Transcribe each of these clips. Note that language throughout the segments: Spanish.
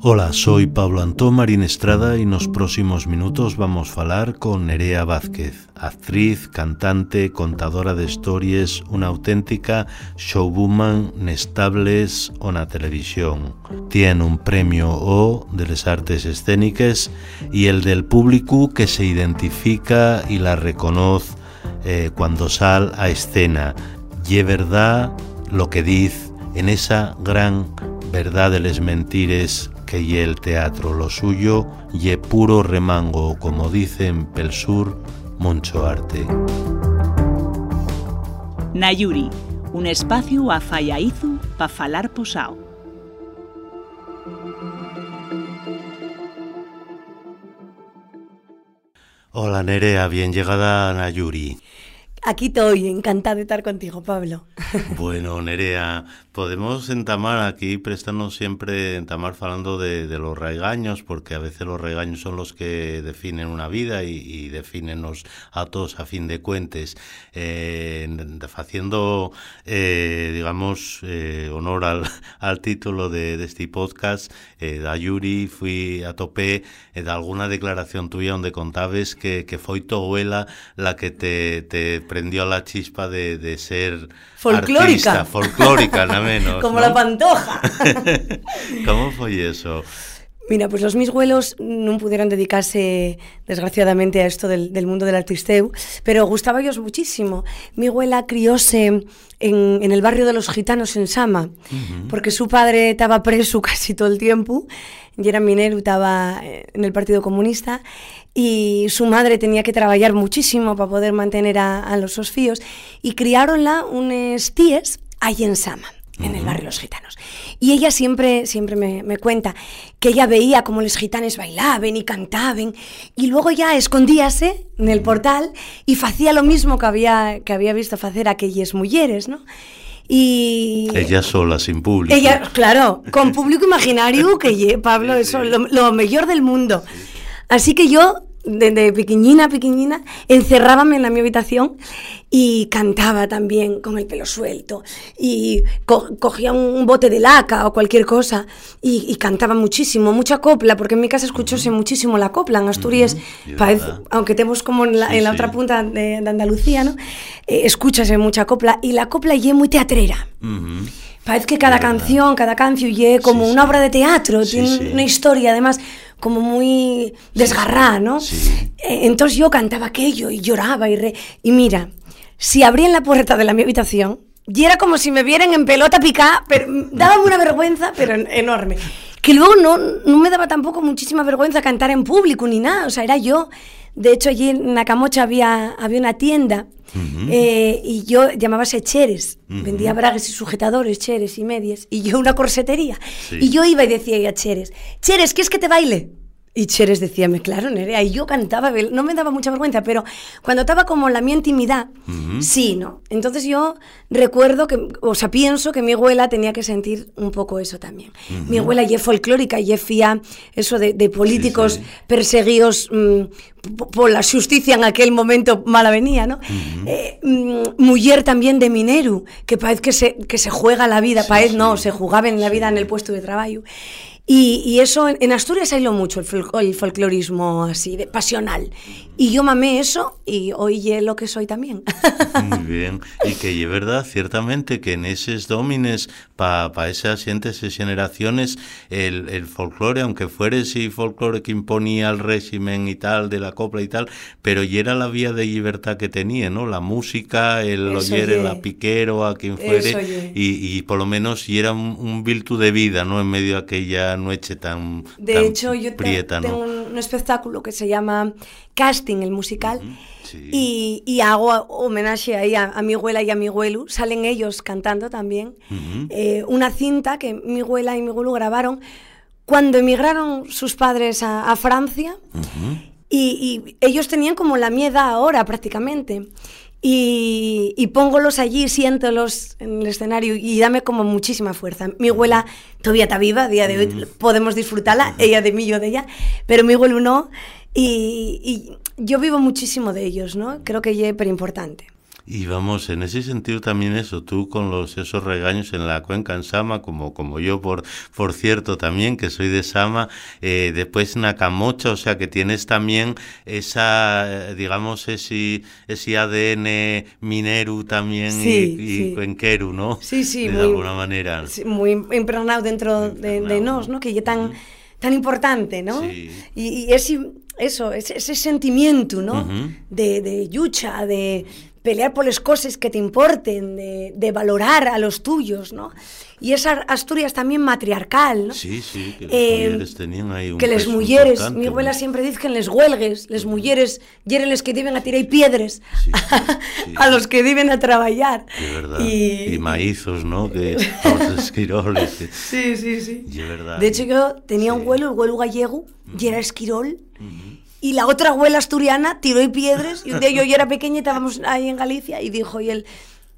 Hola, soy Pablo Antón Marín Estrada y nos próximos minutos vamos a falar con Nerea Vázquez, actriz, cantante, contadora de historias, una auténtica showwoman nestables o na televisión. Tiene un premio O de las artes escénicas y el del público que se identifica y la reconoce eh, cuando sal a escena. Y es verdad lo que dice en esa gran verdad de les mentires que y el teatro lo suyo y puro remango, como dicen pel sur, mucho arte. Nayuri, un espacio a Fallaizu para falar posao. Hola Nerea, bien llegada a Nayuri. Aquí estoy, encantada de estar contigo, Pablo. Bueno, Nerea, podemos entamar aquí, prestarnos siempre, entamar falando de, los regaños, porque a veces los regaños son los que definen una vida y, y defínenos a todos a fin de cuentas. Eh, haciendo, eh, digamos, eh, honor al, título de, este podcast, eh, da Yuri, fui a tope de alguna declaración tuya donde contabas que, que fue tu abuela la que te, te prendió la chispa de, de ser folclórica, artista, folclórica, nada menos. Como ¿no? la pantoja. ¿Cómo fue eso? Mira, pues los mis abuelos non pudieron dedicarse, desgraciadamente, a esto del, del mundo del artisteu, pero gustaba ellos muchísimo. Mi abuela crióse en, en el barrio de los gitanos en Sama, uh -huh. porque su padre estaba preso casi todo el tiempo, y era minero, estaba en el Partido Comunista, y su madre tenía que trabajar muchísimo para poder mantener a, a los sus y criaronla unes tíes ahí en Sama en el barrio Los Gitanos. Y ella siempre, siempre me, me, cuenta que ella veía cómo los gitanes bailaban y cantaban y luego ya escondíase en el portal y hacía lo mismo que había, que había visto hacer aquellas mujeres, ¿no? Y... Ella sola, sin público. Ella, claro, con público imaginario, que Pablo, eso, lo, lo mejor del mundo. Así que yo desde pequeñina, pequeñina, encerrábame en la mi habitación y cantaba también con el pelo suelto y co cogía un bote de laca o cualquier cosa y, y, cantaba muchísimo, mucha copla, porque en mi casa escuchóse uh -huh. muchísimo la copla. En Asturias, uh -huh. parece, aunque tenemos como en la, sí, en la sí. otra punta de, de Andalucía, ¿no? Eh, escúchase mucha copla y la copla y es muy teatrera. Uh -huh. Parece que cada canción, cada canción y como sí, una obra de teatro, tiene una historia además como muy desgarrada, ¿no? Sí. Entonces yo cantaba aquello y lloraba y, re... y mira, si abrían la puerta de la mi habitación, y era como si me vieran en pelota picada, pero daba una vergüenza, pero enorme. Que luego no, no me daba tampoco muchísima vergüenza cantar en público ni nada, o sea, era yo. De hecho, allí en Nacamocha había, había una tienda uh -huh. eh, y yo llamábase Cheres, uh -huh. vendía bragues y sujetadores, Cheres y medias, y yo una corsetería. Sí. Y yo iba y decía a Cheres, Cheres, ¿quieres que te baile? Y Cheres decía, me claro, Nerea, y yo cantaba, no me daba mucha vergüenza, pero cuando estaba como la mi intimidad, uh -huh. sí, ¿no? Entonces yo recuerdo que, o sea, pienso que mi abuela tenía que sentir un poco eso también. Uh -huh. Mi abuela ya es folclórica, ya fía eso de, de políticos sí, sí. perseguidos mmm, por la justicia en aquel momento mala venía, ¿no? Uh -huh. eh, mmm, mujer también de minero, que parece que se, que se juega la vida, sí, parece no, se jugaba en la vida en el puesto de trabajo. Y, y, eso, en Asturias hay lo mucho, el, fol el folclorismo así, de, pasional. Y yo mamé eso y hoy lo que soy también. Muy bien. Y que es verdad, ciertamente, que en esos domines, para pa esas siguientes generaciones, el, el folclore, aunque fuera ese folclore que imponía el régimen y tal, de la copla y tal, pero y era la vía de libertad que tenía, ¿no? La música, el oyer, la piquero, a quien fuere, y, y, por lo menos y era un, un virtud de vida, ¿no? En medio de aquella noche tan De tan hecho, yo prieta, tengo ¿no? un espectáculo que se llama Casting, el musical, uh -huh. sí. y, y, hago homenaje ahí a, a, mi abuela y a mi abuelo. Salen ellos cantando también. Uh -huh. eh, una cinta que mi abuela y mi abuelo grabaron cuando emigraron sus padres a, a Francia. Uh -huh. y, y, ellos tenían como la mi edad ahora prácticamente. Y, y póngolos allí, siéntolos en el escenario y dame como muchísima fuerza. Mi abuela todavía está viva, a día de hoy podemos disfrutarla, ella de mí, yo de ella, pero mi abuelo no. Y, y yo vivo muchísimo de ellos, ¿no? Creo que es súper importante. Y vamos, en ese sentido también eso, tú con los esos regaños en la cuenca en Sama, como, como yo por, por cierto también, que soy de Sama, eh, después Nakamocha, o sea que tienes también esa, digamos, ese, ese ADN minero también y, cuenquero, ¿no? Sí, sí. De alguna manera. muy impregnado dentro de, de, nos, ¿no? Que ya tan, tan importante, ¿no? Y, y ese, eso, ese, ese sentimiento, ¿no? de, de lucha, de pelear por las cosas que te importen, de, valorar a los tuyos, ¿no? Y esa Asturias también matriarcal, ¿no? Sí, sí, que las eh, mujeres tenían ahí un Que las mujeres, mi abuela siempre dice que en les huelgues, las mujeres yeren les que viven a tirar piedras a los que viven a trabajar. De verdad. Y, maízos, ¿no? Que los esquiroles. Sí, sí, sí. De verdad. De hecho yo tenía un vuelo, el vuelo gallego, y era esquirol. Y la otra abuela asturiana tiró y piedras. Y un día yo ya era pequeña y estábamos ahí en Galicia y dijo, y él,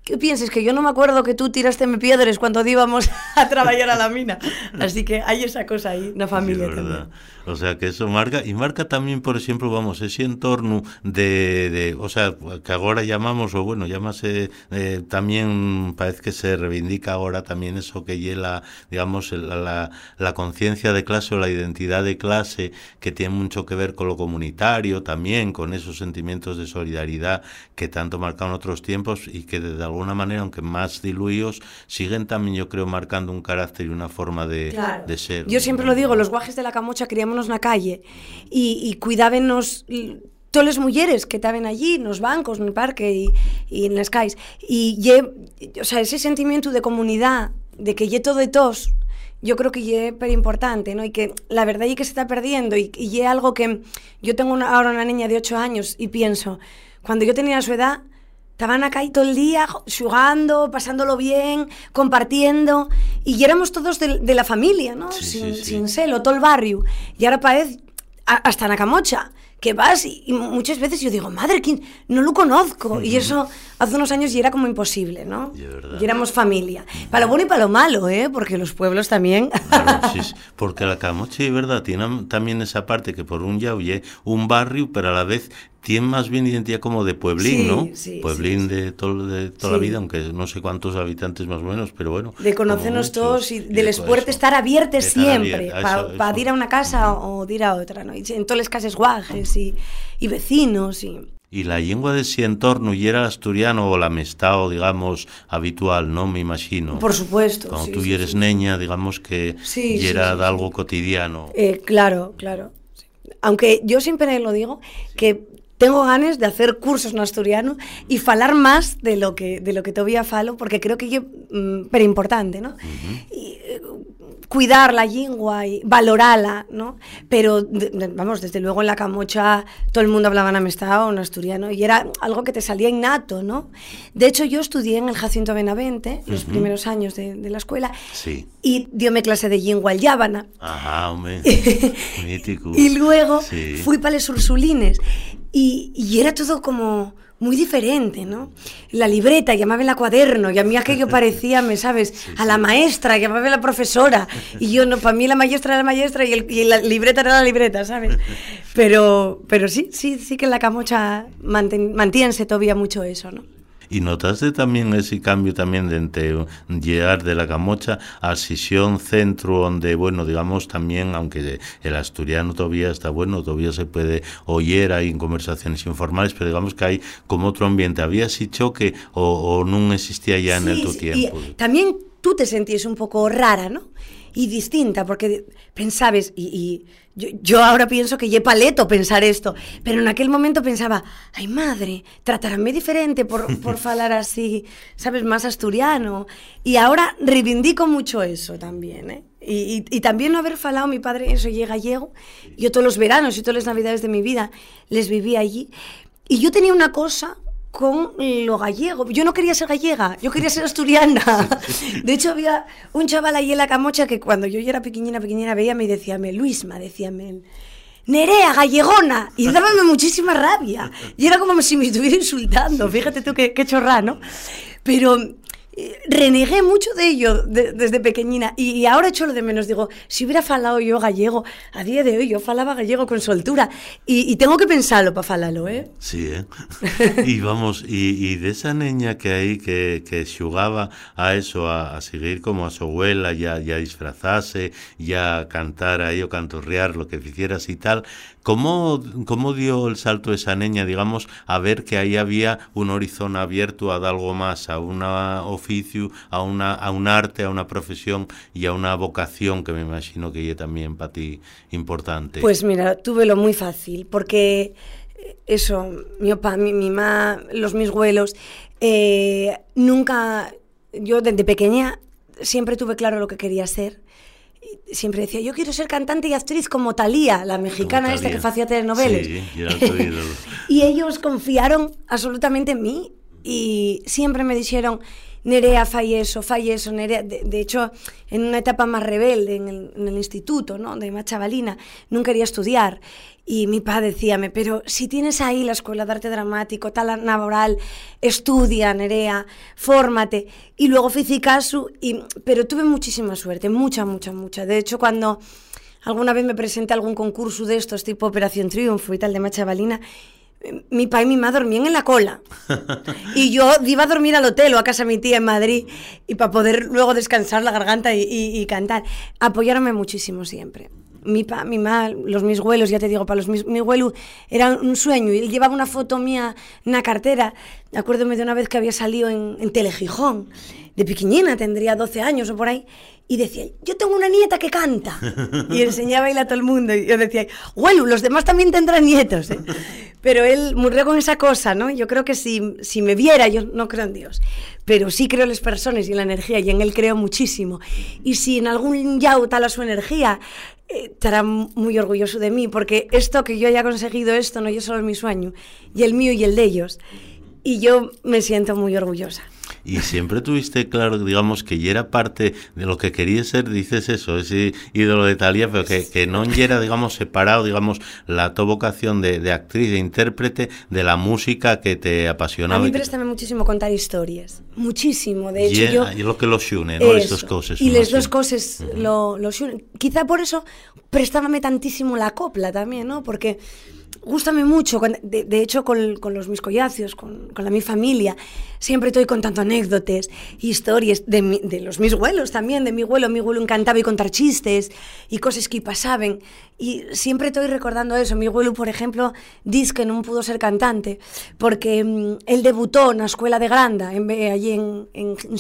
¿qué piensas? Que yo no me acuerdo que tú tiraste piedras cuando íbamos a trabajar a la mina. Así que hay esa cosa ahí, una familia también. O sea, que eso marca, y marca también, por ejemplo, vamos, ese entorno de, de o sea, que ahora llamamos, o bueno, llámase, eh, también parece que se reivindica ahora también eso que lleva, digamos, la, la, conciencia de clase o la identidad de clase, que tiene mucho que ver con lo comunitario también, con esos sentimientos de solidaridad que tanto marcaron otros tiempos y que de alguna manera, aunque más diluidos, siguen también, yo creo, marcando un carácter y una forma de, de ser. Yo siempre lo digo, los guajes de la camocha queríamos en la calle y, y cuidábamos todas las mujeres que estaban allí, en los bancos, en el parque y, en las calles. Y o sea, ese sentimiento de comunidad, de que lle todo de tos, yo creo que es pero importante, ¿no? Y que la verdad es que se está perdiendo y, y algo que yo tengo ahora una niña de 8 años y pienso, cuando yo tenía su edad, Estaban acá todo el día jugando, pasándolo bien, compartiendo. Y éramos todos de, la familia, ¿no? sin, sin celo, todo el barrio. Y ahora parece hasta Nakamocha que vas y, muchas veces yo digo, madre, ¿quién? no lo conozco. Y eso hace unos años ya era como imposible, ¿no? Y éramos familia. Para lo bueno y para lo malo, ¿eh? Porque los pueblos también. sí, porque la Camoche, ¿verdad? Tiene también esa parte que por un oye un barrio, pero a la vez tiene más bien identidad como de pueblín, ¿no? Sí, pueblín de, todo, de toda la vida, aunque no sé cuántos habitantes más o menos, pero bueno. De conocernos todos y del esfuerzo estar abiertos siempre, para ir a una casa o ir a otra, ¿no? Y en todas las casas guajes y, y vecinos y... Y la lengua de ese entorno y era asturiano o la mestao, digamos, habitual, ¿no? Me imagino. Por supuesto. Cuando tú eres niña, digamos que y era de algo cotidiano. Eh, claro, claro. Aunque yo siempre lo digo, que tengo ganas de hacer cursos en asturiano y falar más de lo que de lo que todavía falo porque creo que es mm, pero importante, ¿no? y, eh, cuidar la lengua y valorarla, ¿no? Pero, vamos, desde luego en la camocha todo el mundo hablaba en amistad o en asturiano y era algo que te salía innato, ¿no? De hecho, yo estudié en el Jacinto Benavente los primeros años de, la escuela sí. y diome clase de lengua al Yábana. Ajá, hombre, mítico. y luego fui para los Ursulines y, y era todo como muy diferente, ¿no? La libreta, llamaba la cuaderno, y a mí aquello parecía, ¿me sabes? A la maestra, llamaba la profesora, y yo no, para mí la maestra era la maestra y, el, y, la libreta era la libreta, ¿sabes? Pero, pero sí, sí, sí que en la camocha mantiene todavía mucho eso, ¿no? Y notaste también ese cambio también de entre llegar de la Camocha a Sisión Centro, donde, bueno, digamos también, aunque el asturiano todavía está bueno, todavía se puede oír ahí en conversaciones informales, pero digamos que hay como otro ambiente. ¿Había ese choque o, no existía ya en el tu tiempo? también tú te sentías un poco rara, ¿no? Y distinta, porque pensabas, y yo, ahora pienso que ye paleto pensar esto, pero en aquel momento pensaba, ay madre, tratarme diferente por, por falar así, sabes, más asturiano. Y ahora reivindico mucho eso también, ¿eh? Y, y, también no haber falado, mi padre, eso llega gallego, yo todos los veranos y todas las navidades de mi vida les viví allí. Y yo tenía una cosa con lo gallego. Yo no quería ser gallega, yo quería ser asturiana. De hecho, había un chaval ahí en la camocha que cuando yo era pequeñina, pequeñina, veía me decía, me Luisma, decía, me Nerea, gallegona. Y dábame muchísima rabia. Y era como si me estuviera insultando. Fíjate tú qué, qué chorra, ¿no? Pero renegué mucho de ello desde pequeñina y, ahora echo lo de menos. Digo, si hubiera falado yo gallego, a día de hoy yo falaba gallego con soltura y, tengo que pensarlo para falarlo, ¿eh? Sí, ¿eh? y vamos, y, de esa niña que hay que, que a eso, a, seguir como a su abuela, ya, ya disfrazarse, ya cantar ahí o cantorrear lo que hicieras y tal, ¿Cómo, ¿Cómo, dio el salto esa niña, digamos, a ver que ahí había un horizonte abierto a algo más, a un oficio, a, una, a un arte, a una profesión y a una vocación que me imagino que es también para ti importante? Pues mira, tuve lo muy fácil, porque eh, eso, mi papá, mi, mi mamá, los mis abuelos, eh, nunca, yo desde pequeña siempre tuve claro lo que quería ser siempre decía, yo quiero ser cantante y actriz como Talía, la mexicana esta que hacía telenovelas. Sí, y ellos confiaron absolutamente en mí y siempre me dijeron, Nerea, fai eso, Nerea. De, hecho, en una etapa más rebelde, en el, instituto, ¿no? De más chavalina, no quería estudiar. Y mi padre decíame, pero si tienes ahí la escuela de arte dramático, tal laboral, estudia, Nerea, fórmate. Y luego fui caso, y, pero tuve muchísima suerte, mucha, mucha, mucha. De hecho, cuando alguna vez me presenté a algún concurso de estos, tipo Operación Triunfo y tal, de Machavalina, mi papá y mi mamá dormían en la cola. Y yo iba a dormir al hotel o a casa de mi tía en Madrid y para poder luego descansar la garganta y, cantar. Apoyaronme muchísimo siempre. Mi pa, mi mamá, los mis abuelos, ya te digo, para los mis, mi abuelo era un sueño. Y él llevaba una foto mía en la cartera. Acuérdome de una vez que había salido en, en Telejijón, de pequeñina, tendría 12 años o por ahí y decía, yo tengo una nieta que canta. Y enseñaba a a todo el mundo. Y yo decía, bueno, los demás también tendrán nietos. ¿eh? Pero él murió con esa cosa, ¿no? Yo creo que si, si me viera, yo no creo en Dios, pero sí creo en las personas y en la energía, y en él creo muchísimo. Y si en algún yao tal a su energía, eh, estará muy orgulloso de mí, porque esto que yo haya conseguido, esto no yo solo mi sueño, y el mío y el de ellos. Y yo me siento muy orgullosa y siempre tuviste claro, digamos, que ya era parte de lo que querías ser, dices eso, ese ídolo de Talía, pero que, que no era, digamos, separado, digamos, la tu vocación de, de, actriz, de intérprete, de la música que te apasionaba. A mí préstame muchísimo contar historias, muchísimo, de hecho yo... Y lo que los une, ¿no? Las dos cosas. Y las dos cosas lo, los unen. Quizá por eso prestábame tantísimo la copla también, ¿no? Porque gustame mucho, de, hecho con, los mis collacios, con, la mi familia, siempre estoy contando anécdotas, historias de, mi, de los mis abuelos también, de mi abuelo, mi abuelo encantaba y contar chistes y cosas que pasaban. Y siempre estoy recordando eso. Mi abuelo, por ejemplo, dice que no pudo ser cantante porque mm, él debutó en la escuela de Granda, en, allí en, en, en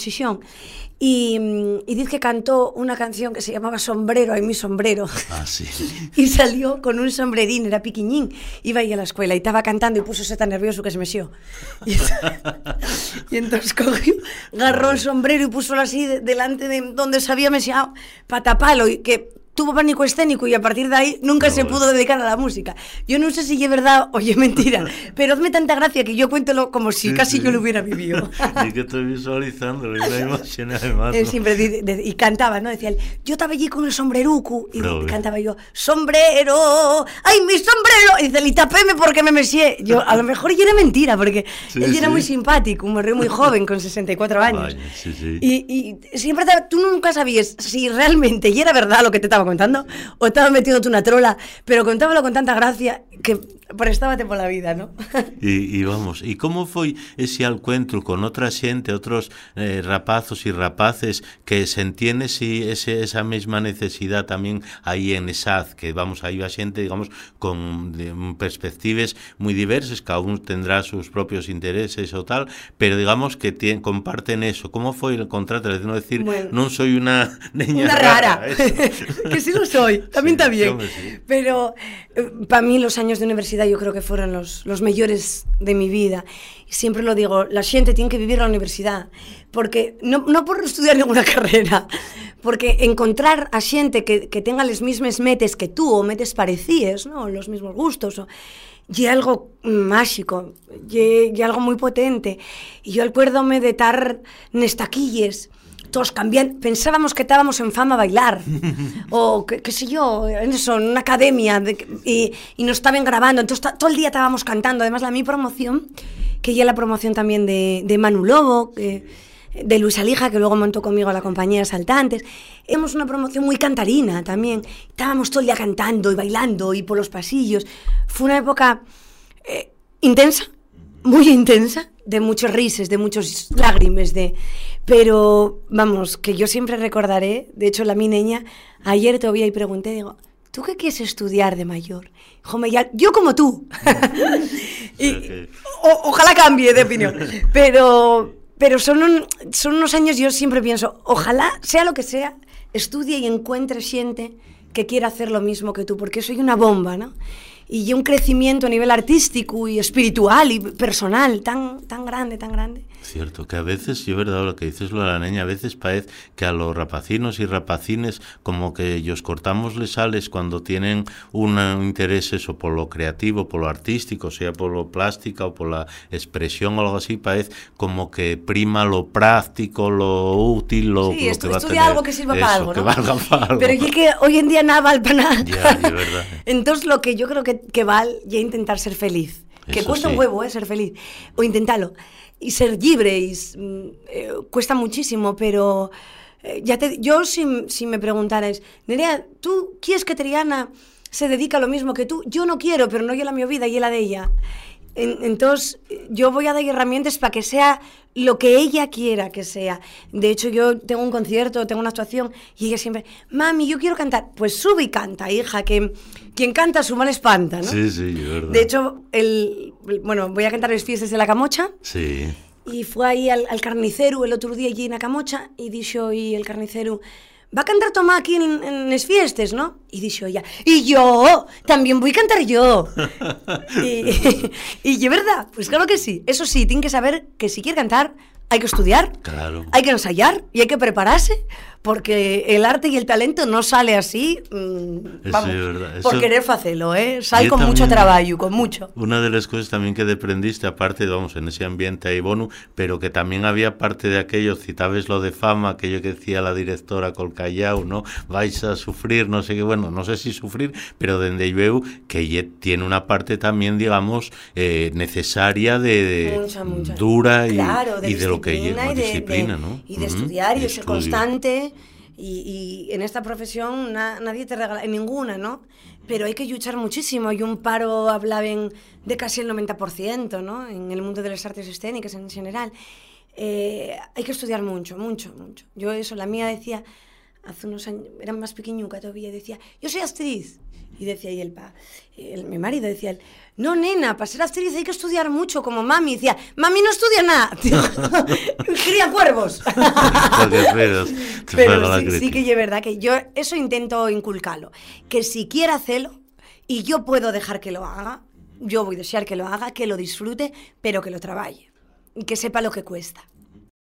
y, y, dice que cantó una canción que se llamaba Sombrero, ay mi sombrero. Ah, sí. y salió con un sombrerín, era piquiñín, iba ahí a la escuela y estaba cantando y puso tan nervioso que se mesió. Y, y entonces cogió, agarró el sombrero y puso así delante de donde se había mesiado para taparlo, y que tuvo pánico escénico y a partir de ahí nunca se pudo dedicar a la música. Yo no sé si es verdad o es mentira, pero hazme tanta gracia que yo cuéntelo como si casi yo lo hubiera vivido. y que estoy visualizando, lo imagen además. Él siempre y cantaba, ¿no? Decía él, yo estaba allí con el sombrerucu y cantaba yo, sombrero, ay mi sombrero, y dice, y tapéme porque me mesié. Yo, a lo mejor ya era mentira, porque él era muy simpático, un morrió muy joven, con 64 años. y, y siempre, tú nunca sabías si realmente y era verdad lo que te estaba contando o estaba metiéndote una trola, pero contábalo con tanta gracia que prestábate por la vida, ¿no? y, vamos, ¿y cómo fue ese encuentro con otra gente, otros eh, rapazos y rapaces que se entiende si ese, esa misma necesidad también ahí en ESAD, que vamos, ahí va gente, digamos, con perspectivas muy diversas, cada uno tendrá sus propios intereses o tal, pero digamos que comparten eso. ¿Cómo fue el contrato? Es decir, no soy una una rara, que sí lo soy, también está bien, pero eh, para mí los años de universidad yo creo que fueron los, los mejores de mi vida. Siempre lo digo, la gente tiene que vivir la universidad, porque no, no por estudiar ninguna carrera, porque encontrar a gente que, que tenga las mismas metas que tú, o metas parecidas, ¿no? los mismos gustos, o, y algo mágico, y, y algo muy potente. Y yo acuérdome de estar en todos cambian, pensábamos que estábamos en fama a bailar, o qué, sé yo, en eso, en una academia, y, y, nos estaban grabando, entonces todo el día estábamos cantando, además la mi promoción, que ya la promoción también de, de Manu Lobo, que de Luis Alija, que luego montó conmigo la compañía Saltantes. Hemos una promoción muy cantarina también. Estábamos todo el día cantando y bailando y por los pasillos. Fue una época eh, intensa, muy intensa, de muchos rises, de muchos lágrimas, de... Pero, vamos, que yo siempre recordaré, de hecho, la mi niña, ayer todavía y pregunté, digo, ¿tú qué quieres estudiar de mayor? Jome, ya, yo como tú. y, o, ojalá cambie de opinión. Pero, pero son, un, son unos años, yo siempre pienso, ojalá, sea lo que sea, estudie y encuentre gente que quiera hacer lo mismo que tú, porque soy una bomba, ¿no? y un crecimiento a nivel artístico y espiritual y personal tan, tan grande, tan grande. Cierto, que a veces, yo verdad lo que dices lo de la niña, a veces parece que a los rapacinos y rapacines como que ellos cortamos les sales cuando tienen un interés eso por lo creativo, por lo artístico, sea por lo plástica o por la expresión o algo así, parece como que prima lo práctico, lo útil, lo, sí, lo que va a tener. algo que sirva para algo, ¿no? que valga para algo. Pero es que hoy en día nada vale para nada. Ya, es verdad. Entonces lo que yo creo que, que vale ya intentar ser feliz. Que cuesta sí. un huevo, ¿eh? Ser feliz. O intentarlo. Y ser libre, y, mm, eh, cuesta muchísimo, pero eh, ya te, yo si, si me preguntaras, Nerea, ¿tú quieres que Triana se dedica a lo mismo que tú? Yo no quiero, pero no yo la mi vida y la de ella. En, entonces, yo voy a dar herramientas para que sea lo que ella quiera que sea. De hecho, yo tengo un concierto, tengo una actuación y ella siempre, mami, yo quiero cantar. Pues sube y canta, hija, que quien canta su mal espanta, ¿no? Sí, sí, es verdad. De hecho, el, bueno, voy a cantar las fiestas de la Camocha Sí. y fue ahí al, al carnicero el otro día allí en la Camocha y dijo y el carnicero, va a cantar Tomá aquí en, en las fiestas, ¿no? Y dijo ella, y yo, también voy a cantar yo. y, y, es verdad, pues claro que sí. Eso sí, tiene que saber que si quiere cantar, hay que estudiar, Claro. hay que ensayar y hay que prepararse, porque el arte y el talento no sale así, mm, Eso vamos, es por Eso- querer hacerlo, ¿eh? Sale con mucho trabajo, con mucho. Una de las cosas también que deprendiste, aparte, vamos, en ese ambiente ahí bono, pero que también había parte de aquello, citabes lo de fama, aquello que decía la directora Colcayau, ¿no? Vais a sufrir, no sé qué, bueno, no sé si sufrir, pero desde ahí veo que tiene una parte también, digamos, eh, necesaria de, de Mucha, mucha. dura y, Claro, de y de lo que disciplina de, ¿no? Y de Ujú, estudiar y de ser constante. Y, y en esta profesión na- nadie te regala, en ninguna, ¿no? Pero hay que luchar muchísimo. Y un paro hablaban de casi el 90%, ¿no? En el mundo de las artes escénicas en general. Eh, hay que estudiar mucho, mucho, mucho. Yo eso, la mía decía, hace unos años, era más pequeñuca todavía, decía, yo soy actriz. Y decía y el, pa, el- mi marido decía, él, no, nena, para ser actriz hay que estudiar mucho, como mami. Y decía, mami no estudia nada. Cría cuervos. Pero la sí, sí que es verdad que yo eso intento inculcarlo. Que si quiere hacerlo y yo puedo dejar que lo haga, yo voy a desear que lo haga, que lo disfrute, pero que lo trabaje. Y que sepa lo que cuesta.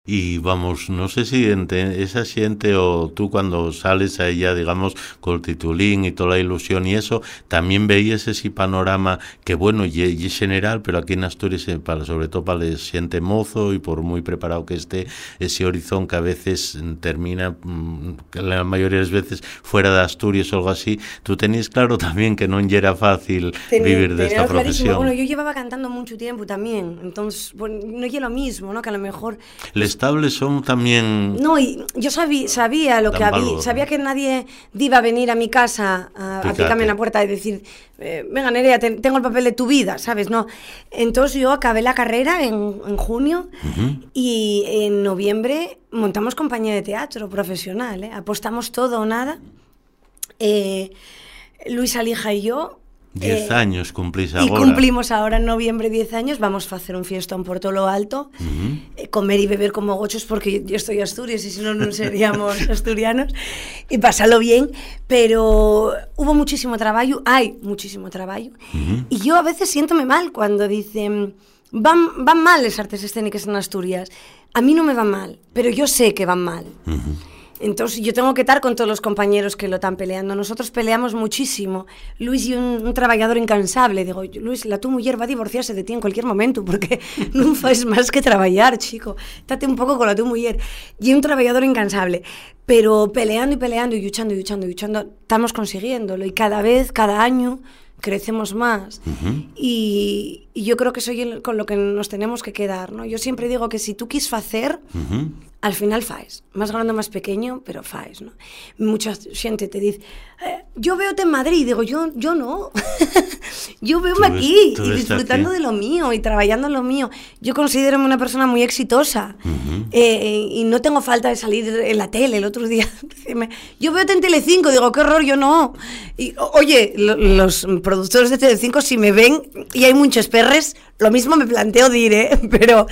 Y vamos, no sé si esa siente o tú cuando sales a ella, digamos, con el titulín y toda la ilusión y eso, también veías ese panorama que bueno, y, y es general, pero aquí en Asturias, eh, para, sobre todo para el siente mozo y por muy preparado que esté, ese horizonte que a veces mm, termina, mm, la mayoría de las veces fuera de Asturias o algo así, tú tenías claro también que no era fácil vivir de esta profesión. Bueno, yo llevaba cantando mucho tiempo también, entonces bueno, no es lo mismo, ¿no? Que a lo mejor Les estables son también... No, y yo sabí- sabía lo que había, sabía que nadie iba a venir a mi casa a, a picarme en la puerta y decir, eh, venga Nerea, te- tengo el papel de tu vida, ¿sabes? No. Entonces yo acabé la carrera en, en junio y en noviembre montamos compañía de teatro profesional, ¿eh? apostamos todo o nada. Eh, Luis Alija y yo. Diez eh, años cumplís y ahora. cumplimos ahora en noviembre 10 años, vamos a hacer un fiestón por todo lo alto, eh, comer y beber como gochos porque yo estoy Asturias y si no, no seríamos asturianos, y pasarlo bien, pero hubo muchísimo trabajo, hay muchísimo trabajo, y yo a veces siéntome mal cuando dicen, van, van mal las artes escénicas en Asturias, a mí no me van mal, pero yo sé que van mal. Entonces yo tengo que estar con todos los compañeros que lo están peleando. Nosotros peleamos muchísimo. Luis y un, un trabajador incansable. Digo, Luis, la tu mujer va a divorciarse de ti en cualquier momento porque no fas más que trabajar, chico. Estate un poco con la tu mujer. Y un trabajador incansable. Pero peleando y peleando y luchando y luchando y luchando, estamos consiguiéndolo. Y cada vez, cada año, crecemos más. y, y yo creo que es con lo que nos tenemos que quedar. ¿no? Yo siempre digo que si tú quieres hacer, Ujú. Al final faes, máis grande ou máis pequeño, pero faes, ¿no? Mucha xente te dice, eh, yo veote en Madrid, digo, yo, yo no, yo veo aquí, y disfrutando aquí. de lo mío, y trabajando en lo mío. Yo considero una persona muy exitosa, uh -huh. eh, y no tengo falta de salir en la tele, el otro día, yo veo en Telecinco, digo, qué horror, yo no. Y, oye, lo, los productores de Telecinco, si me ven, y hay muchos perres, lo mismo me planteo dir, ¿eh? pero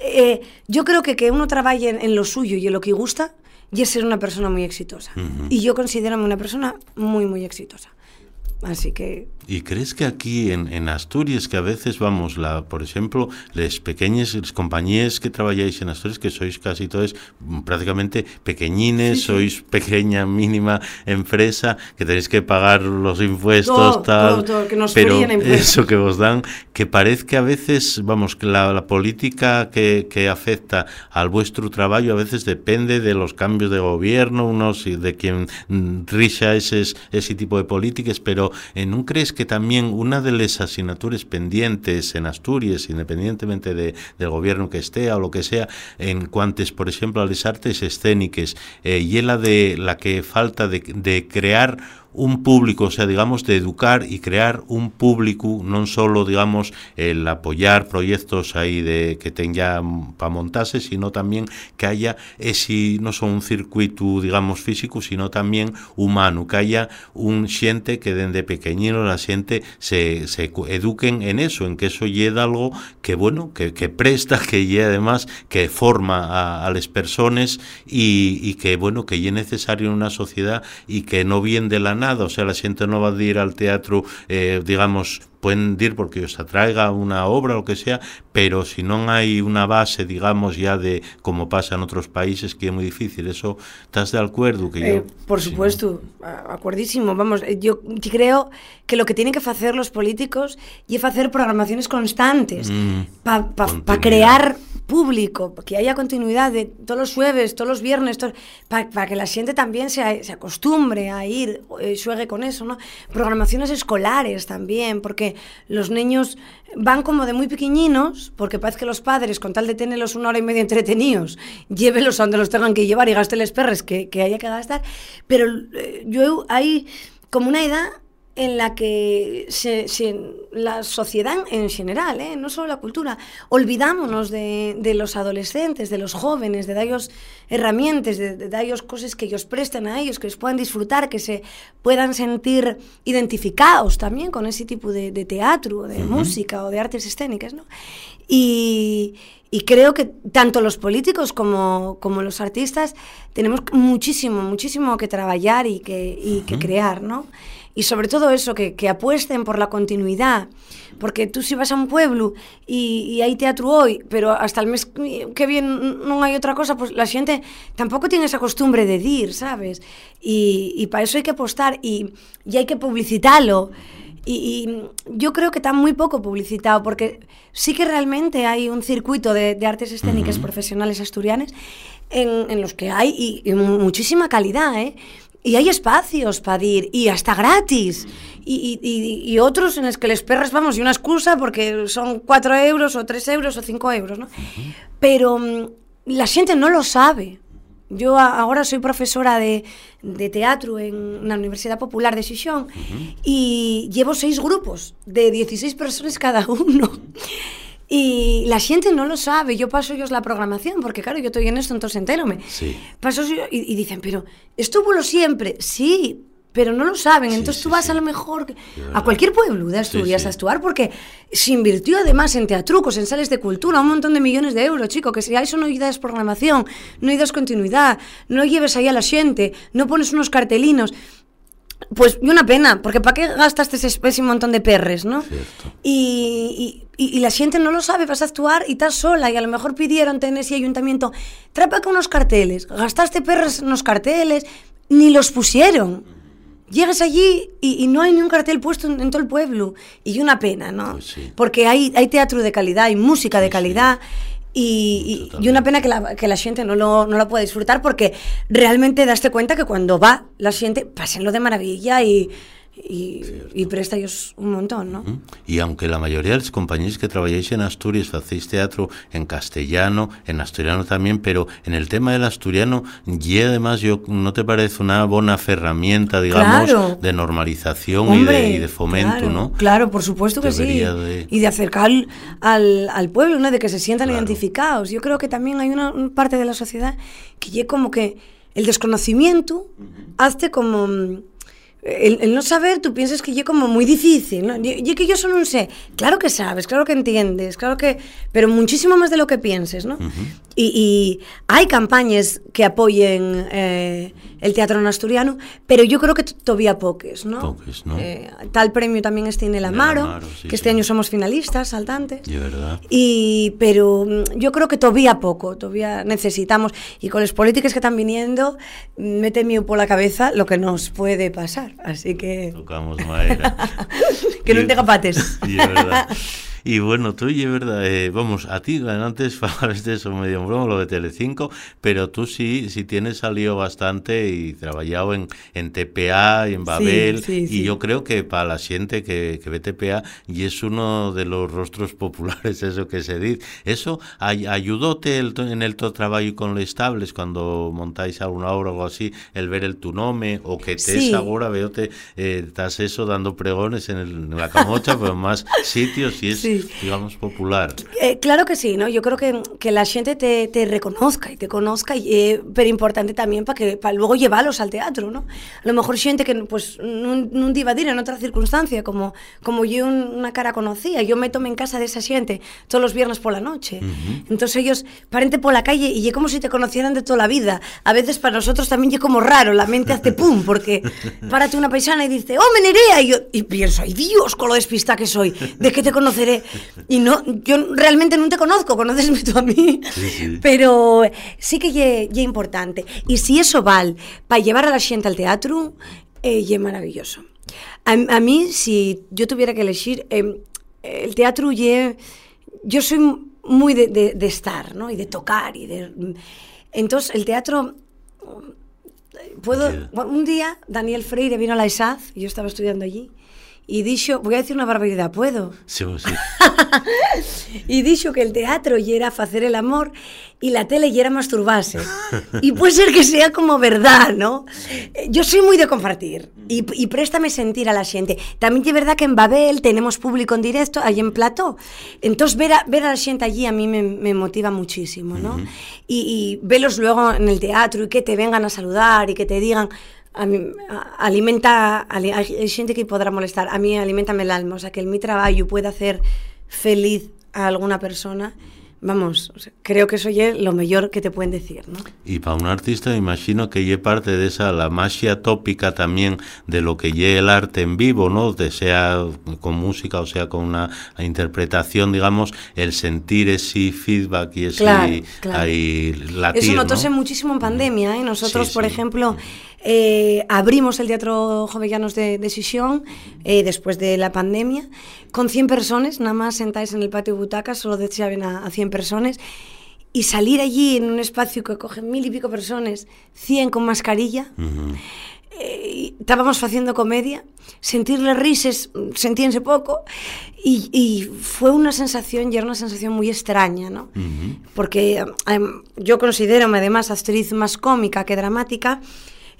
eh, yo creo que que uno trabaje en, en, lo suyo y en lo que gusta y es ser una persona muy exitosa. Uh -huh. Y yo considero una persona muy, muy exitosa. Así que ¿Y crees que aquí en, en, Asturias, que a veces vamos, la, por ejemplo, las pequeñas las compañías que trabajáis en Asturias, que sois casi todos prácticamente pequeñines, sí, sí. sois pequeña, mínima empresa, que tenéis que pagar los impuestos, todo, tal, todo, todo, que nos pero eso que os dan, que parece que a veces, vamos, que la, la política que, que, afecta al vuestro trabajo a veces depende de los cambios de gobierno, unos y de quien rija ese, ese tipo de políticas, pero eh, ¿no crees que también una de las asignaturas pendientes en Asturias, independientemente de, del gobierno que esté o lo que sea, en cuantes, por ejemplo, a las artes escénicas, eh, y la de la que falta de crear un público, o sea, digamos, de educar y crear un público, non solo, digamos, el apoyar proyectos aí de que tenga para montarse, sino también que haya ese, no só un circuito, digamos, físico, sino también humano, que haya un xente que dende pequeñino la xente se, se eduquen en eso, en que eso lle algo que, bueno, que, presta, que lle además, que forma a, a las personas y, y que, bueno, que lle necesario en una sociedad y que no viene de la nada, o sea, la xente non va de ir al teatro, eh, digamos, pueden ir porque os atraiga unha obra ou que sea, pero se si non hai unha base, digamos, ya de como pasa en outros países que é moi difícil, eso estás de acuerdo que eh, yo, Por si supuesto, no... acuerdísimo, vamos, eh, yo creo que lo que tienen que facer los políticos é facer programaciones constantes mm, para pa, pa crear público, que haya continuidade todos os jueves, todos os viernes, para pa que la xente también se, acostumbre a ir, eh, xuegue con eso, ¿no? Programaciones escolares también, porque los niños van como de muy pequeñinos, porque parece que los padres, con tal de tenerlos una hora y media entretenidos, llévelos a donde los tengan que llevar y gasteles perres que, que haya que gastar, pero eh, yo hay como una edad en la que se, se, la sociedad en general, ¿eh? no solo la cultura, olvidámonos de, de, los adolescentes, de los jóvenes, de darles herramientas, de, de darles cosas que ellos presten a ellos, que ellos puedan disfrutar, que se puedan sentir identificados también con ese tipo de, de teatro, de uh -huh. música o de artes escénicas. ¿no? Y, y creo que tanto los políticos como, como los artistas tenemos muchísimo, muchísimo que trabajar y que, y uh -huh. que crear, ¿no? Y sobre todo eso, que, que apuesten por la continuidad, porque tú si vas a un pueblo y, y hay teatro hoy, pero hasta el mes que viene non hai outra cosa, pues la xente tampouco tiene esa costumbre de dir, sabes? Y, y para eso hay que apostar y, y hay que publicitarlo. Y, y yo creo que está muy poco publicitado porque sí que realmente hay un circuito de, de artes escénicas uh -huh. profesionales asturianas en, en los que hay y, y muchísima calidad, ¿eh? Y hay espacios para ir, y hasta gratis. Y, y, y, otros en los que les perras, vamos, y una excusa porque son 4 euros, o 3 euros, o 5 euros, ¿no? Uh -huh. Pero um, la gente no lo sabe. Yo ahora soy profesora de, de teatro en la Universidad Popular de Xixón uh -huh. y llevo seis grupos de 16 personas cada uno. Y la gente no lo sabe, yo paso ellos la programación, porque claro, yo estoy en esto, entonces entérome. Sí. Paso y, y dicen, pero estuvo lo siempre, sí, pero no lo saben. Sí, Entonces sí, tú vas a lo mejor a cualquier pueblo de Asturias a actuar porque se invirtió además en teatrucos, en sales de cultura, un montón de millones de euros, chico, que si a eso no das programación, no das continuidad, no lleves ahí a la gente, no pones unos cartelinos. Pues y una pena, porque ¿para qué gastaste ese, ese montón de perres, no? Cierto. Y, y, y, la gente no lo sabe, vas a actuar y estás sola y a lo mejor pidieron en ese ayuntamiento, trapa con unos carteles, gastaste perres en unos carteles, ni los pusieron. Llegas allí y, y, no hay ni un cartel puesto en, en todo el pueblo. Y una pena, ¿no? Pues sí. Porque hay, hay teatro de calidad, hay música de calidad. Sí. Y, y, y, una pena que la, que la gente no lo, no lo pueda disfrutar porque realmente daste cuenta que cuando va la gente, pásenlo de maravilla y y, y presta ellos un montón, ¿no? Y aunque la mayoría de las compañías que trabajáis en Asturias hacéis teatro en castellano, en asturiano también, pero en el tema del asturiano, y además yo no te parece una buena herramienta, digamos, de normalización y, de, y, de, fomento, ¿no? Claro, por supuesto que sí. Y de acercar al, al, pueblo, ¿no? De que se sientan claro. identificados. Yo creo que también hay una, una parte de la sociedad que ya como que el desconocimiento uh -huh. hace como el, el, no saber, tú piensas que yo como muy difícil, ¿no? Yo, yo, que yo solo no sé. Claro que sabes, claro que entiendes, claro que... Pero muchísimo más de lo que pienses, ¿no? Uh -huh. y, y, hay campañas que apoyen eh, el teatro en asturiano, pero yo creo que todavía poques, ¿no? Poques, ¿no? Eh, tal premio también está en el Amaro, Amaro sí, que este sí. año somos finalistas, saltantes. De verdad. Y, pero mm, yo creo que todavía poco, todavía necesitamos. Y con las políticas que están viniendo, mete mío por la cabeza lo que nos puede pasar. Así que... Tocamos madera. que no te capates. Sí, verdad. Y bueno, tú, y es verdad, eh, vamos, a ti antes falabas de eso medio en broma, lo de Telecinco, pero tú sí, sí tienes salido bastante y trabajado en, en TPA y en Babel, sí, sí, y yo creo que para la gente que, que ve TPA, y es uno de los rostros populares, eso que se dice, eso ay, ayudóte el, en el tu trabajo con los estables, cuando montáis alguna obra o algo así, el ver el tu nome, o que te sí. ahora veo te eh, estás eso dando pregones en, el, en la camocha, pero en más sitios, y es sí. digamos, popular. Eh, claro que sí, ¿no? Yo creo que, que la gente te, te, reconozca y te conozca, y, eh, pero importante también para que para luego llevarlos al teatro, ¿no? A lo mejor gente que pues no iba a ir en otra circunstancia, como, como yo una cara conocía, yo me tomé en casa de esa gente todos los viernes por la noche. Uh -huh. Entonces ellos, parente por la calle y es como si te conocieran de toda la vida. A veces para nosotros también es como raro, la mente hace pum, porque párate una paisana y dice, ¡oh, Menerea! Y yo y pienso, ¡ay Dios, con lo despista que soy! ¿De qué te conoceré? Y no, yo realmente no te conozco, conoces tú a mí, sí, sí. pero sí que es importante. Y si eso vale para llevar a la gente al teatro, eh, es maravilloso. A, a, mí, si yo tuviera que elegir, eh, el teatro, ye, yo soy muy de, de, de, estar, ¿no? Y de tocar, y de... Entonces, el teatro... Puedo, un día Daniel Freire vino a la ISAZ, yo estaba estudiando allí, y dicho, voy a decir una barbaridad, ¿puedo? Sí, sí. y dicho que el teatro y era hacer el amor y la tele y era masturbarse. y puede ser que sea como verdad, ¿no? Yo soy muy de compartir y, y préstame sentir a la gente. También es verdad que en Babel tenemos público en directo, allí en Plató. Entonces ver a, ver a la gente allí a mí me, me motiva muchísimo, ¿no? Uh -huh. y, y verlos luego en el teatro y que te vengan a saludar y que te digan a mí, a, alimenta, hay gente que podrá molestar, a mí alimentame el alma, o sea, que en mi trabajo pueda hacer feliz a alguna persona, vamos, o sea, creo que eso es lo mejor que te pueden decir, ¿no? Y para un artista imagino que es parte de esa, la magia tópica también de lo que es el arte en vivo, ¿no? De sea con música o sea con una interpretación, digamos, el sentir ese feedback y ese claro, claro. ahí latir, Eso notóse ¿no? muchísimo en pandemia, ¿eh? Nosotros, sí, por sí. ejemplo... Eh, abrimos el Teatro Jovellanos de, de Sisión eh, después de la pandemia con 100 personas, nada más sentáis en el patio de butacas, solo deseaban a, a 100 personas y salir allí en un espacio que coge mil y pico personas, 100 con mascarilla. Uh -huh. eh, estábamos haciendo comedia, sentirle risas, sentíanse poco, y, y, fue una sensación, y era una sensación muy extraña, ¿no? Uh -huh. Porque um, yo considero además actriz más cómica que dramática,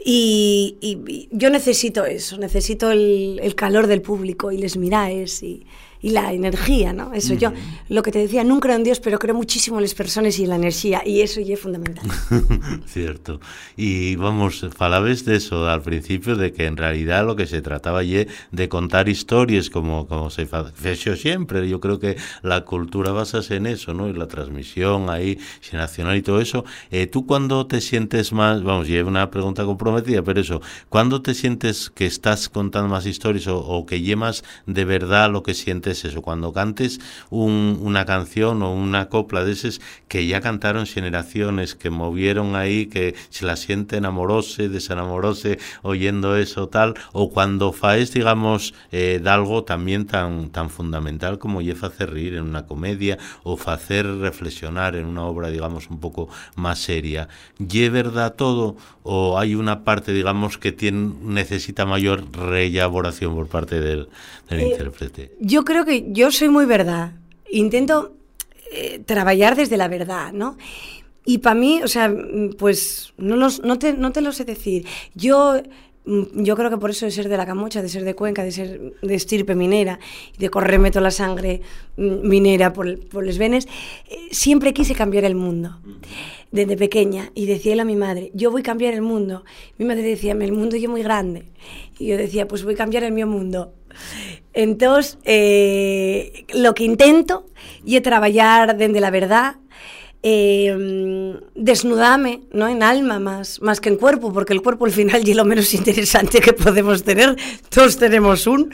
y, y, yo necesito eso, necesito el, el, calor del público y les miráis y, y la energía, ¿no? Eso yo, lo que te decía, nunca creo en Dios, pero creo muchísimo en las personas y en la energía, y eso ya es fundamental. Cierto. Y vamos, falabes de eso al principio, de que en realidad lo que se trataba ya de contar historias como, como se hace siempre. Yo creo que la cultura basase en eso, ¿no? Y la transmisión ahí, nacional y todo eso. Eh, ¿Tú cuando te sientes más, vamos, y es una pregunta comprometida, pero eso, ¿cuándo te sientes que estás contando más historias o, o que llevas de verdad lo que sientes es eso, cuando cantes una canción o una copla de esas que ya cantaron generaciones, que movieron ahí, que se la sienten amorose, desenamorose, oyendo eso tal, o cuando faes, digamos, eh, de algo también tan, tan fundamental como ya hacer reír en una comedia o hacer reflexionar en una obra, digamos, un poco más seria. ¿Y verdad todo o hay una parte, digamos, que tiene, necesita mayor reelaboración por parte del, del eh, intérprete? Yo creo que yo soy muy verdad. Intento eh, trabajar desde la verdad, ¿no? Y para mí, o sea, pues no, los, no, te, no te lo sé decir. Yo Mm, yo creo que por eso de ser de la Camocha, de ser de Cuenca, de ser de estirpe minera, de correrme toda la sangre mm, minera por, por los venes, eh, siempre quise cambiar el mundo. Desde pequeña. Y decía a mi madre, yo voy a cambiar el mundo. Mi madre decía, el mundo es muy grande. Y yo decía, pues voy a cambiar el mío mundo. Entonces, eh, lo que intento es trabajar desde la verdad, eh, ¿no? en alma más, más que en cuerpo, porque el cuerpo al final es lo menos interesante que podemos tener, todos tenemos un,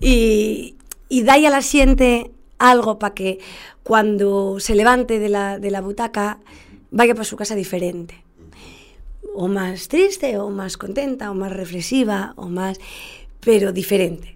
y, y da a la siente algo para que cuando se levante de la, de la butaca vaya para su casa diferente, o más triste, o más contenta, o más reflexiva, o más, pero diferente.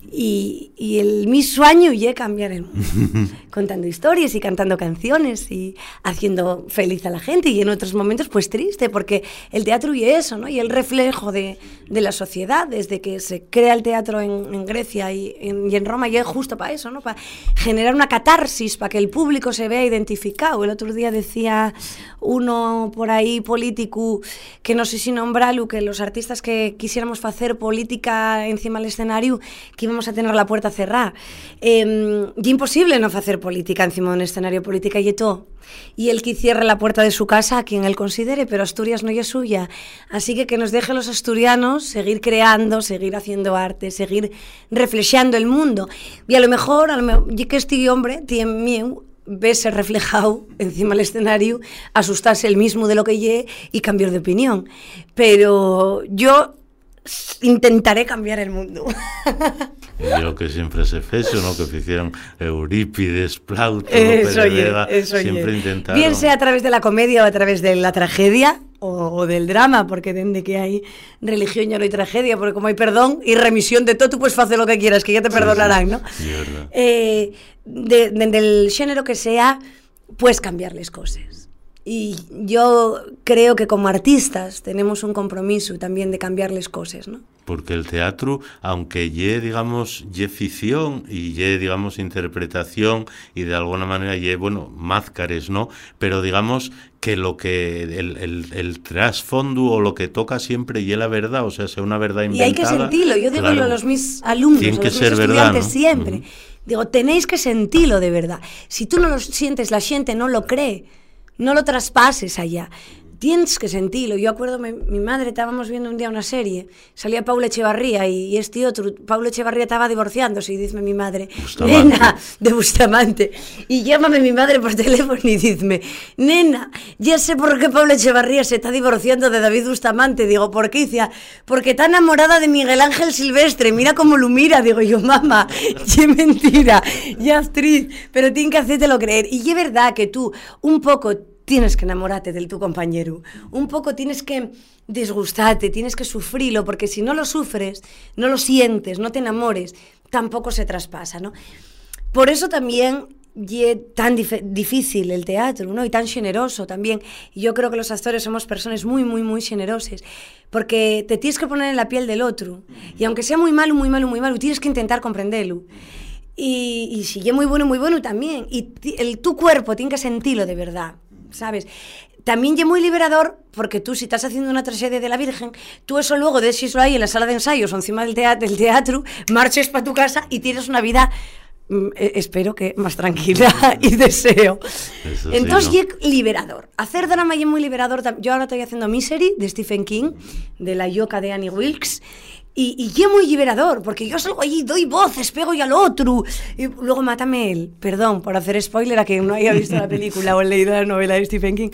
Y, y, el mi sueño es cambiar el mundo, contando historias y cantando canciones y haciendo feliz a la gente y en otros momentos pues triste, porque el teatro y eso, ¿no? Y el reflejo de, de la sociedad, desde que se crea el teatro en, en Grecia y en, y en, Roma, y es justo para eso, ¿no? Para generar una catarsis, para que el público se vea identificado. El otro día decía uno por ahí político, que no sé si nombrarlo, que los artistas que quisiéramos hacer política encima del escenario, que íbamos a tener la puerta cerrada. Eh, y imposible no hacer política encima de un escenario política y todo. Y el que cierre la puerta de su casa a quien él considere, pero Asturias no es suya. Así que que nos deje los asturianos seguir creando, seguir haciendo arte, seguir reflejando el mundo. Y a lo mejor, a lo mejor que este hombre tiene miedo verse reflejado encima del escenario, asustarse el mismo de lo que lle y cambiar de opinión. Pero yo intentaré cambiar el mundo. lo que siempre se fece, ¿no? que hicieron Eurípides, Plauto, eso Vega, siempre intentaron... Bien sea a través de la comedia o a través de la tragedia o, o del drama, porque desde que hay religión ya no hay tragedia, porque como hay perdón y remisión de todo, tú puedes hacer lo que quieras, que ya te perdonarán, ¿no? Sí, verdad. Eh, de, de, del género que sea, puedes cambiarles cosas. Y yo creo que como artistas tenemos un compromiso también de cambiarles cosas, ¿no? Porque el teatro, aunque ye, digamos, ye ficción y ye, digamos, interpretación y de alguna manera ye, bueno, máscares, ¿no? Pero digamos que lo que, el, el, el trasfondo o lo que toca siempre ye la verdad, o sea, sea una verdad inventada. Y hay que sentirlo, yo digo claro, a los mis alumnos, Tiene que a los ser mis verdad, estudiantes ¿no? siempre. Uh -huh. Digo, tenéis que sentirlo de verdad. Si tú no lo sientes, la gente no lo cree no lo traspases allá. Tienes que sentirlo. Yo acuerdo, mi, mi, madre, estábamos viendo un día una serie, salía Paula Echevarría y, y este otro, Paula Echevarría estaba divorciándose y dice mi madre, Bustamante. nena, de Bustamante. Y llámame mi madre por teléfono y dice, nena, ya sé por qué Paula Echevarría se está divorciando de David Bustamante. Digo, ¿por qué? Dice, porque está enamorada de Miguel Ángel Silvestre, mira cómo lo mira. Digo yo, mamá, qué mentira, ya actriz, pero tiene que hacértelo creer. Y es verdad que tú, un poco tienes que enamorarte del tu compañero. Un poco tienes que disgustarte, tienes que sufrirlo, porque si no lo sufres, no lo sientes, no te enamores, tampoco se traspasa, ¿no? Por eso también y tan dif difícil el teatro, ¿no? Y tan generoso también. Yo creo que los actores somos personas muy, muy, muy generosas, porque te tienes que poner en la piel del otro. Y aunque sea muy malo, muy malo, muy malo, tienes que intentar comprenderlo. Y, y si es muy bueno, muy bueno también. Y el, tu cuerpo tiene que sentirlo de verdad. ¿Sabes? También es muy liberador porque tú si estás haciendo una tragedia de la Virgen, tú eso luego decíslo ahí en la sala de ensayos o encima del teatro, del teatro marches para tu casa y tienes una vida mm, eh, espero que más tranquila y deseo. Eso Entonces, sí, liberador. Hacer drama es muy liberador. Yo ahora estoy haciendo Misery de Stephen King, de la yoca de Annie Wilkes, y, y es muy liberador, porque yo salgo allí, doy voces, pego y al otro, y luego mátame él. Perdón por hacer spoiler a quien no haya visto la película o leído la novela de Stephen King.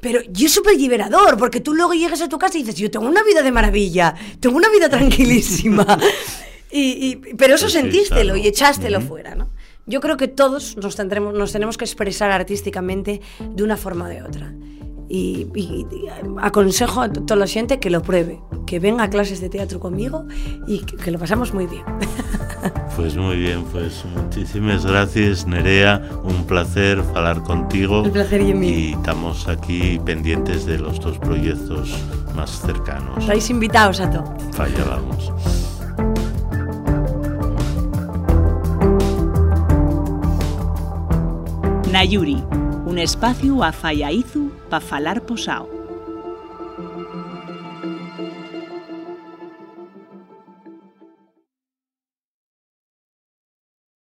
Pero yo es súper liberador, porque tú luego llegas a tu casa y dices, yo tengo una vida de maravilla, tengo una vida tranquilísima. Y, y- pero eso Sí, sí, sentístelo claro. y echástelo Ujú. fuera, ¿no? Yo creo que todos nos, tendremos, nos tenemos que expresar artísticamente de una forma o de otra. Y, y- y aconsejo a toda la gente que lo pruebe, que venga a clases de teatro conmigo y que, que lo pasamos muy bien. Pues muy bien, pues muchísimas gracias Nerea, un placer hablar contigo. El placer y mío. Y estamos aquí pendientes de los dos proyectos más cercanos. Estáis invitados a todo. Falla vamos. Nayuri, un espacio a Fallaizu para falar posao.